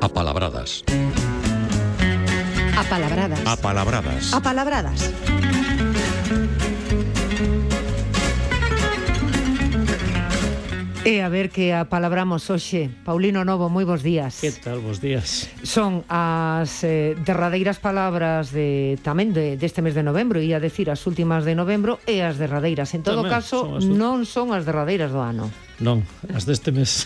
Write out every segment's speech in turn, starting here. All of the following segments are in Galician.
Apalabradas. Apalabradas. Apalabradas. Apalabradas. E a ver que a palabramos hoxe. Paulino Novo, moi bons días. Que tal, bons días. Son as eh, derradeiras palabras de tamén de, deste mes de novembro, ia decir as últimas de novembro e as derradeiras. En todo tamén, caso, son as... non son as derradeiras do ano. Non, as deste mes.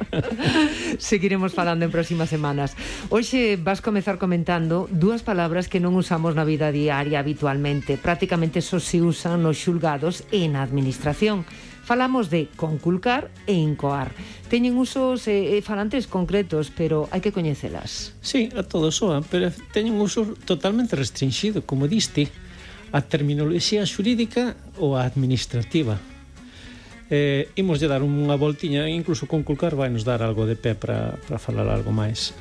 Seguiremos falando en próximas semanas. Hoxe vas comezar comentando dúas palabras que non usamos na vida diaria habitualmente. Prácticamente só se usan nos xulgados e na administración. Falamos de conculcar e incoar. Teñen usos eh, eh falantes concretos, pero hai que coñecelas. Sí, a todos soan, pero teñen un uso totalmente restringido, como diste, a terminoloxía xurídica ou a administrativa eh, imos lle dar unha voltiña incluso con Culcar vai nos dar algo de pé para falar algo máis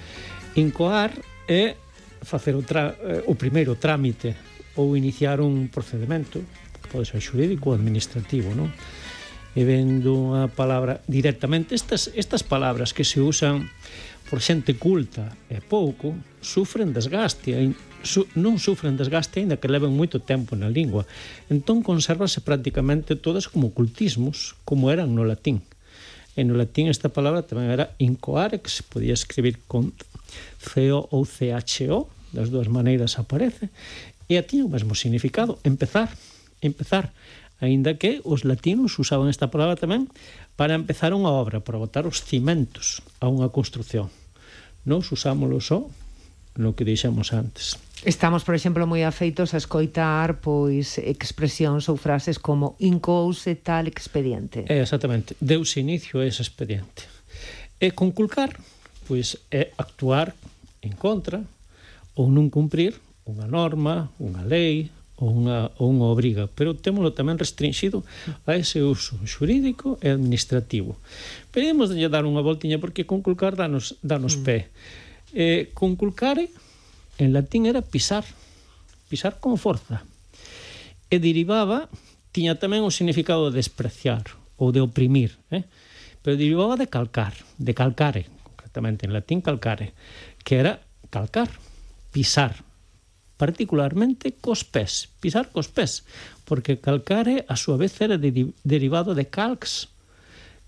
incoar é facer o, tra, eh, o primeiro trámite ou iniciar un procedimento que pode ser xurídico ou administrativo non? e vendo a palabra directamente estas, estas palabras que se usan por xente culta e pouco, sufren desgaste, su, non sufren desgaste aínda que leven moito tempo na lingua. Entón consérvase prácticamente todas como cultismos, como eran no latín. En no latín esta palabra tamén era incoarex, podía escribir con CO ou CHO, das dúas maneiras aparece, e a tiña o mesmo significado, empezar, empezar, aínda que os latinos usaban esta palabra tamén para empezar unha obra, para botar os cimentos a unha construción nos usámoslo só no que dixemos antes. Estamos, por exemplo, moi afeitos a escoitar pois expresións ou frases como incouse tal expediente. É, exactamente. Deus inicio a ese expediente. E conculcar, pois, é actuar en contra ou non cumprir unha norma, unha lei, ou unha, ou unha obriga, pero témolo tamén restringido a ese uso xurídico e administrativo. Pedimos de dar unha voltiña porque conculcar danos, danos mm. pé. Eh, conculcare, en latín era pisar, pisar con forza. E derivaba, tiña tamén o significado de despreciar ou de oprimir, eh? pero derivaba de calcar, de calcare, concretamente en latín calcare, que era calcar, pisar, particularmente cos pés, pisar cos pés, porque calcare a súa vez era de, derivado de calx,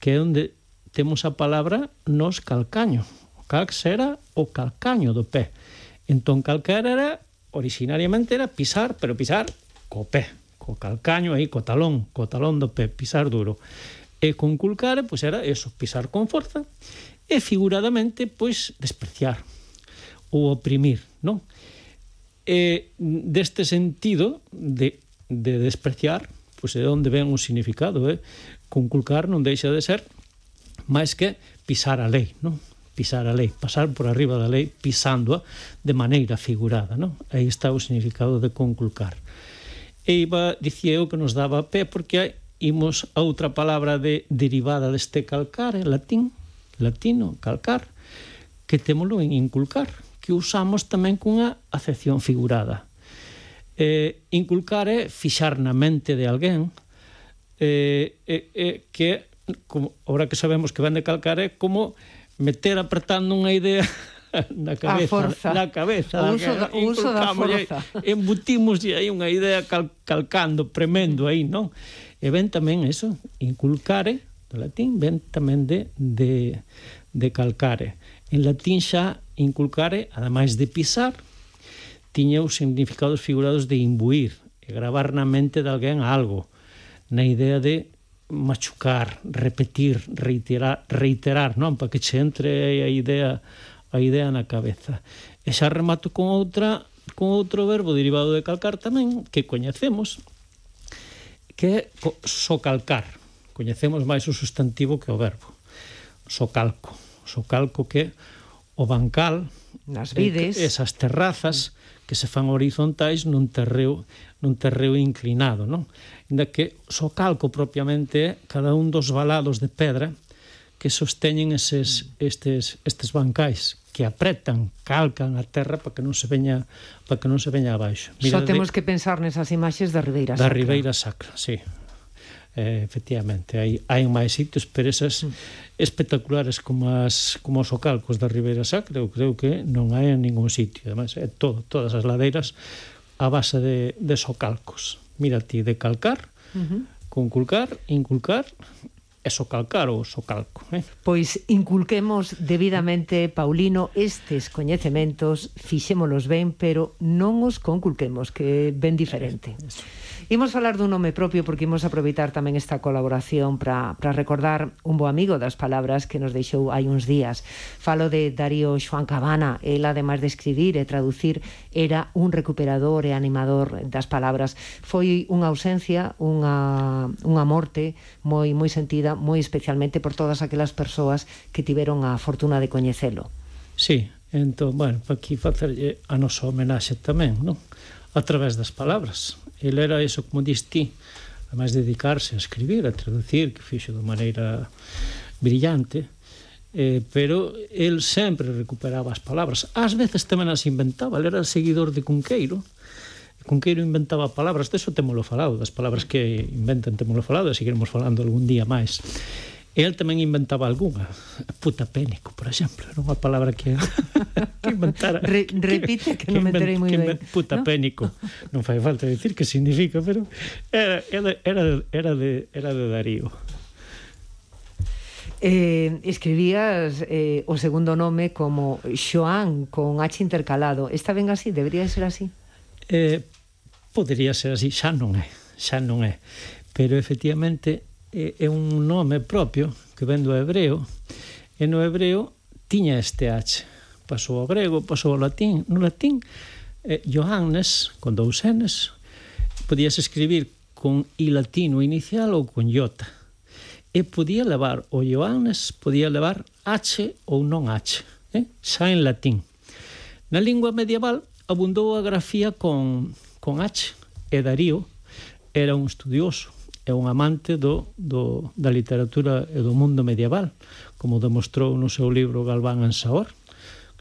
que é onde temos a palabra nos calcaño. O calx era o calcaño do pé. Entón calcar era originariamente era pisar, pero pisar co pé, co calcaño aí, co talón, co talón do pé, pisar duro. E con culcare, pois era eso, pisar con forza, e figuradamente, pois, despreciar ou oprimir, non? E deste sentido de, de despreciar, pois é onde ven o significado, eh? conculcar non deixa de ser máis que pisar a lei, non? pisar a lei, pasar por arriba da lei pisándoa de maneira figurada, non? Aí está o significado de conculcar. E iba, dicía eu, que nos daba pé porque hai, imos a outra palabra de derivada deste calcar, en latín, latino, calcar, que temolo en inculcar, que usamos tamén cunha acepción figurada. Eh, inculcar é fixar na mente de alguén eh, eh, eh, que, como, ahora que sabemos que van de calcar, é como meter apertando unha idea na cabeza, forza. na cabeza, o uso da, o uso da forza. Embutimos aí unha idea cal, calcando, premendo aí, non? E ven tamén eso, inculcare, do latín, ven tamén de, de, de calcare. En latín xa inculcare, ademais de pisar, tiña os significados figurados de imbuir, e gravar na mente de alguén algo, na idea de machucar, repetir, reiterar, reiterar, non, para que che entre a idea a idea na cabeza. E xa remato con outra con outro verbo derivado de calcar tamén que coñecemos que é socalcar. Coñecemos máis o sustantivo que o verbo. Socalco. Socalco que é o bancal, nas vides, esas terrazas que se fan horizontais nun terreo nun terreo inclinado, non? Inda que só calco propiamente é cada un dos balados de pedra que sosteñen eses, estes, estes bancais que apretan, calcan a terra para que non se veña para que non se veña abaixo. Mira, Só temos que pensar nesas imaxes da Ribeira Sacra. Da Ribeira Sacra, sí eh, efectivamente, hai, hai máis sitios, pero esas mm. espectaculares como, as, como os ocalcos da Ribeira Sacra, eu creo que non hai en ningún sitio, además, é todo, todas as ladeiras a base de, de socalcos. Mira ti, de calcar, uh -huh. conculcar, inculcar, e socalcar ou socalco. Eh? Pois inculquemos debidamente, Paulino, estes coñecementos, fixémolos ben, pero non os conculquemos, que é ben diferente. Eso. Imos falar dun nome propio porque imos aproveitar tamén esta colaboración para recordar un bo amigo das palabras que nos deixou hai uns días. Falo de Darío Xoan Cabana, el ademais de escribir e traducir era un recuperador e animador das palabras. Foi unha ausencia, unha, unha morte moi moi sentida moi especialmente por todas aquelas persoas que tiveron a fortuna de coñecelo. Sí, entón, bueno, aquí facerlle a nosa homenaxe tamén, non? A través das palabras. Ele era eso, como diste, además de dedicarse a escribir, a traducir, que fixo de maneira brillante, eh, pero el sempre recuperaba as palabras. Ás veces tamén as inventaba, ele era seguidor de Cunqueiro, Cunqueiro inventaba palabras, deso temolo falado, das palabras que inventan temolo falado, e seguiremos falando algún día máis. El tamén inventaba algunha, puta pénico, por exemplo, era unha palabra que, que inventara. Re, repite que, que non me enterei moi ben. Puta ¿no? pénico, non fai falta dicir que significa, pero era, era, era, era, de, era de Darío. Eh, escribías eh, o segundo nome como Xoán, con H intercalado. Está ben así, debería ser así? Eh, podería ser así, xa non é, xa non é. Pero efectivamente é un nome propio que ven do hebreo e no hebreo tiña este H. Pasou ao grego, pasou ao latín. No latín, eh, Johannes, con dous Ns, podías escribir con I latino inicial ou con J. E podía levar o Johannes, podía levar H ou non H, eh? xa en latín. Na lingua medieval abundou a grafía con con H e Darío era un estudioso e un amante do, do, da literatura e do mundo medieval, como demostrou no seu libro Galván Ansaor.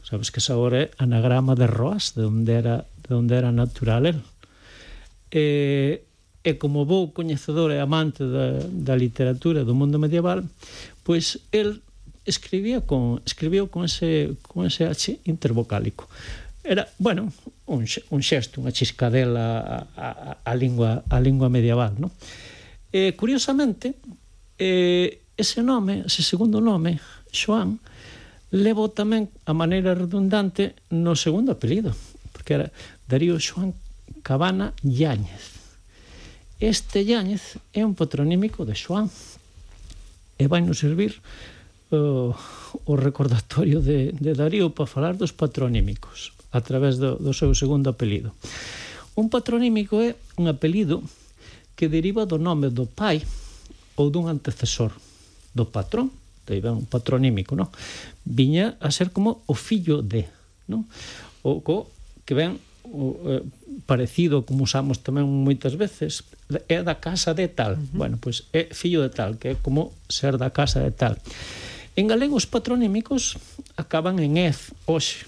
Sabes que Saor é anagrama de Roas, de onde era, de onde era natural el. E, e como bo coñecedor e amante da, da literatura do mundo medieval, pois el escribía con escribiu con ese con ese H intervocálico era, bueno, un, un xesto, unha chiscadela a, a, a, lingua, a lingua medieval, non? E, curiosamente, eh, ese nome, ese segundo nome, Xoán, levo tamén a maneira redundante no segundo apelido, porque era Darío Xoán Cabana Yáñez. Este Yáñez é un patronímico de Xoán e vai nos servir eh, o, o recordatorio de, de Darío para falar dos patronímicos a través do, do seu segundo apelido. Un patronímico é un apelido que deriva do nome do pai ou dun antecesor do patrón, de un patronímico, non? Viña a ser como o fillo de, non? O co que ven o, eh, parecido como usamos tamén moitas veces, é da casa de tal. Uh -huh. Bueno, pois é fillo de tal, que é como ser da casa de tal. En galego os patronímicos acaban en ez, hoxe,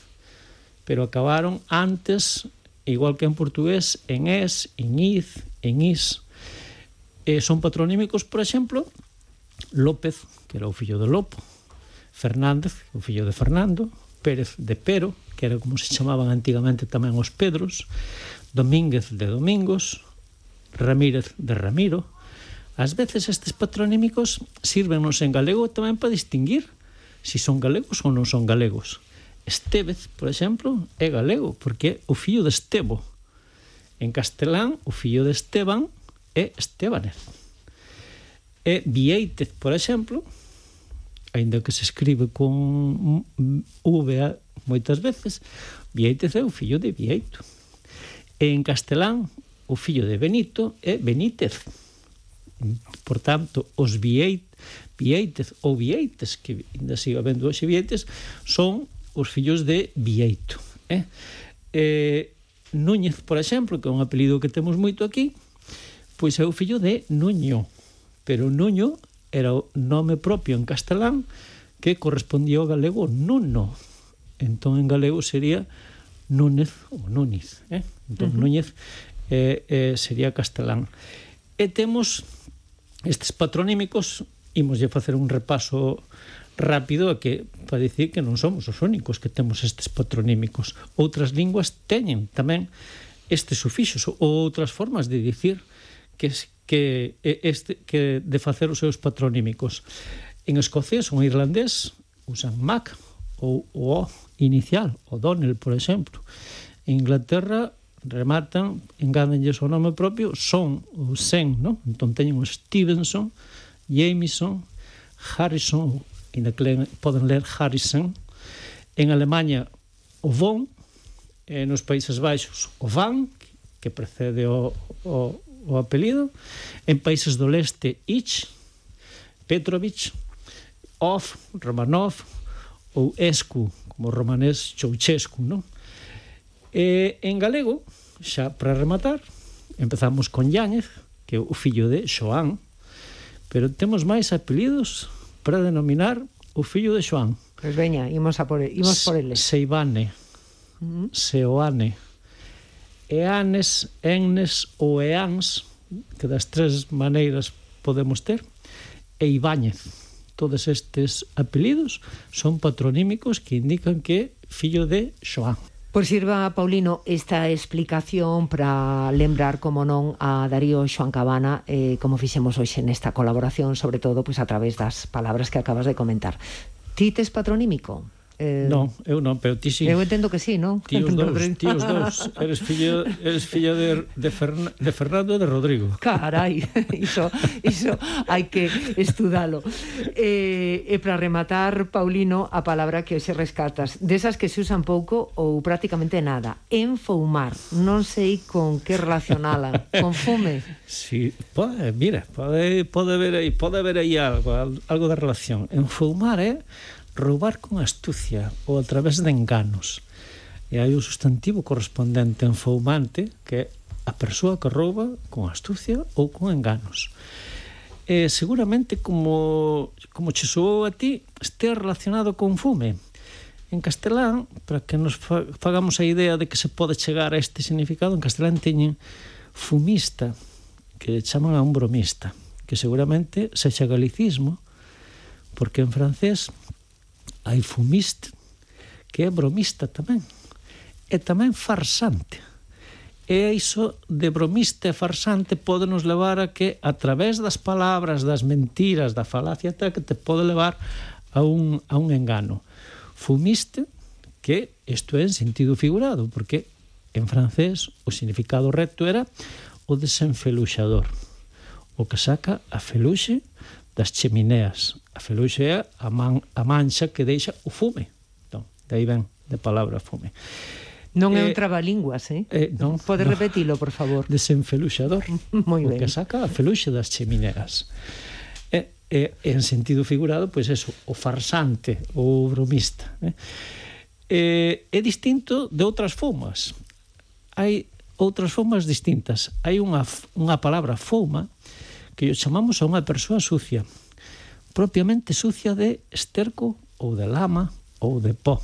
pero acabaron antes, igual que en portugués, en es, en iz, en is. Eh, son patronímicos, por exemplo, López, que era o fillo de Lopo, Fernández, o fillo de Fernando, Pérez de Pero, que era como se chamaban antigamente tamén os Pedros, Domínguez de Domingos, Ramírez de Ramiro. Ás veces estes patronímicos sírvenos en galego tamén para distinguir si son galegos ou non son galegos. Estevez, por exemplo, é galego, porque é o fillo de Estevo. En castelán, o fillo de Esteban é Estebanez. E Vieitez, por exemplo, aínda que se escribe con V moitas veces, Vieitez é o fillo de Vieito. E en castelán, o fillo de Benito é Benítez. Por tanto, os Vieit, Vieitez ou Vieites, que ainda siga vendo hoxe Vieites, son os fillos de Vieito. Eh? Eh, Núñez, por exemplo, que é un apelido que temos moito aquí, pois é o fillo de Nuño. Pero Nuño era o nome propio en castelán que correspondía ao galego Nuno. Entón, en galego sería Núñez ou Núñez. Eh? Entón, uh -huh. Núñez eh, eh, sería castelán. E temos estes patronímicos, imos lle facer un repaso rápido a que para dicir que non somos os únicos que temos estes patronímicos. Outras linguas teñen tamén estes sufixos ou outras formas de dicir que que este que de facer os seus patronímicos. En escocés ou en irlandés usan mac ou o inicial, o Donnell, por exemplo. En Inglaterra rematan, engádanlles o nome propio, son ou sen, non? Entón teñen o Stevenson, Jameson, Harrison que leen, poden ler Harrison, en Alemanha o Von, e nos Países Baixos o Van, que precede o, o, o apelido, en países do leste Ich, Petrovic, Of, Romanov ou Escu, como romanés Chouchescu, non? E, en galego, xa para rematar, empezamos con Llánez, que é o fillo de Xoán, pero temos máis apelidos para denominar o fillo de Xoán. Pois veña, imos, a por, imos por ele. Seibane, uh -huh. Seoane, Eanes, Ennes ou Eans, que das tres maneiras podemos ter, e Ibáñez. Todos estes apelidos son patronímicos que indican que fillo de Xoán. Pois sirva, Paulino, esta explicación para lembrar, como non, a Darío Xoan Cabana eh, como fixemos hoxe nesta colaboración, sobre todo pois a través das palabras que acabas de comentar. Ti tes patronímico? Eh... Non, eu non, pero ti si. Eu entendo que si, sí, non? Ti os dous, ti os dous. Eres filla, eres filla de, de, Ferna, de Fernando e de Rodrigo. Carai, iso, iso hai que estudalo. Eh, e para rematar, Paulino, a palabra que hoxe rescatas, desas que se usan pouco ou prácticamente nada, enfoumar. Non sei con que relacionala. Con fume? Si, sí, pode, mira, pode, pode haber aí, pode haber aí algo, algo de relación. Enfoumar, eh? roubar con astucia ou a través de enganos. E hai un sustantivo correspondente en foumante que é a persoa que rouba con astucia ou con enganos. E seguramente como, como che soou a ti, este relacionado con fume. En castelán, para que nos fagamos a idea de que se pode chegar a este significado, en castelán teñen fumista, que chaman a un bromista, que seguramente se xa galicismo, porque en francés hai fumiste que é bromista tamén e tamén farsante. E iso de bromista e farsante pode nos levar a que a través das palabras, das mentiras da falacia tal, que te pode levar a un, a un engano. Fumiste que isto é en sentido figurado porque en francés o significado recto era o desenfeluxador o que saca a feluxe das chemineas. A feluxe é a, man, a mancha que deixa o fume. Entón, daí ven de palabra fume. Non é eh, un trabalinguas, eh? eh non, Pode no. repetilo, por favor. Desenfeluxador. Moi ben. O Que saca a feluxe das chemineas. E, eh, eh, en sentido figurado, pois pues eso, o farsante, o bromista. Eh? Eh, é distinto de outras fumas. Hai outras formas distintas. Hai unha, unha palabra fuma que chamamos a unha persoa sucia, propiamente sucia de esterco ou de lama ou de pó.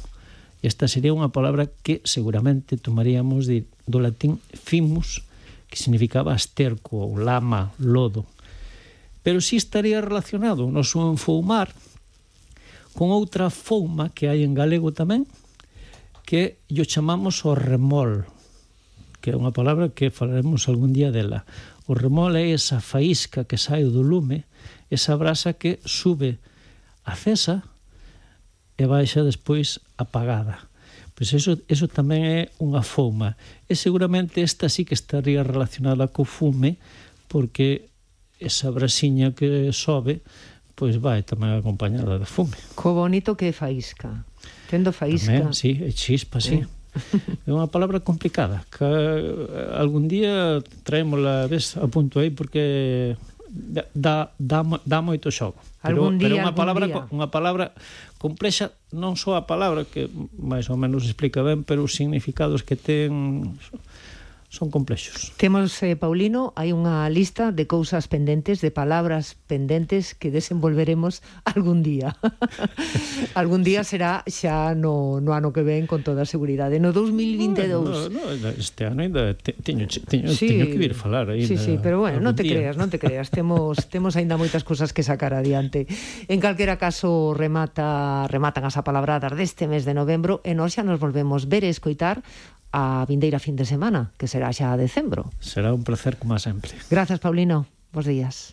Esta sería unha palabra que seguramente tomaríamos de, do latín fimus, que significaba esterco ou lama, lodo. Pero si sí estaría relacionado o noso enfoumar con outra fouma que hai en galego tamén, que yo chamamos o remol, que é unha palabra que falaremos algún día dela. O remol é esa faísca que sai do lume, esa brasa que sube acesa e baixa despois apagada. Pois eso, eso tamén é unha fuma. E seguramente esta sí que estaría relacionada co fume, porque esa brasiña que sobe pois vai tamén acompañada de fume. Co bonito que é faísca. Tendo faísca. Tamén, sí, é chispa, sí. Eh? é unha palabra complicada que algún día traémola ves a punto aí porque dá, dá, dá moito xogo pero, algún día, pero unha palabra día. unha palabra complexa non só a palabra que máis ou menos explica ben pero os significados que ten son complexos. Temos, eh, Paulino, hai unha lista de cousas pendentes, de palabras pendentes que desenvolveremos algún día. algún día será xa no, no ano que ven con toda a seguridade. No 2022. No, no, no, este ano ainda te, teño, teño, sí, teño que vir falar. Ainda, sí, sí, pero bueno, non te día. creas, non te creas. Temos, temos aínda moitas cousas que sacar adiante. En calquera caso, remata rematan as apalabradas deste mes de novembro e nós xa nos volvemos ver e escoitar a vindeira fin de semana, que será xa a decembro. Será un placer como sempre. Grazas, Paulino. Bos días.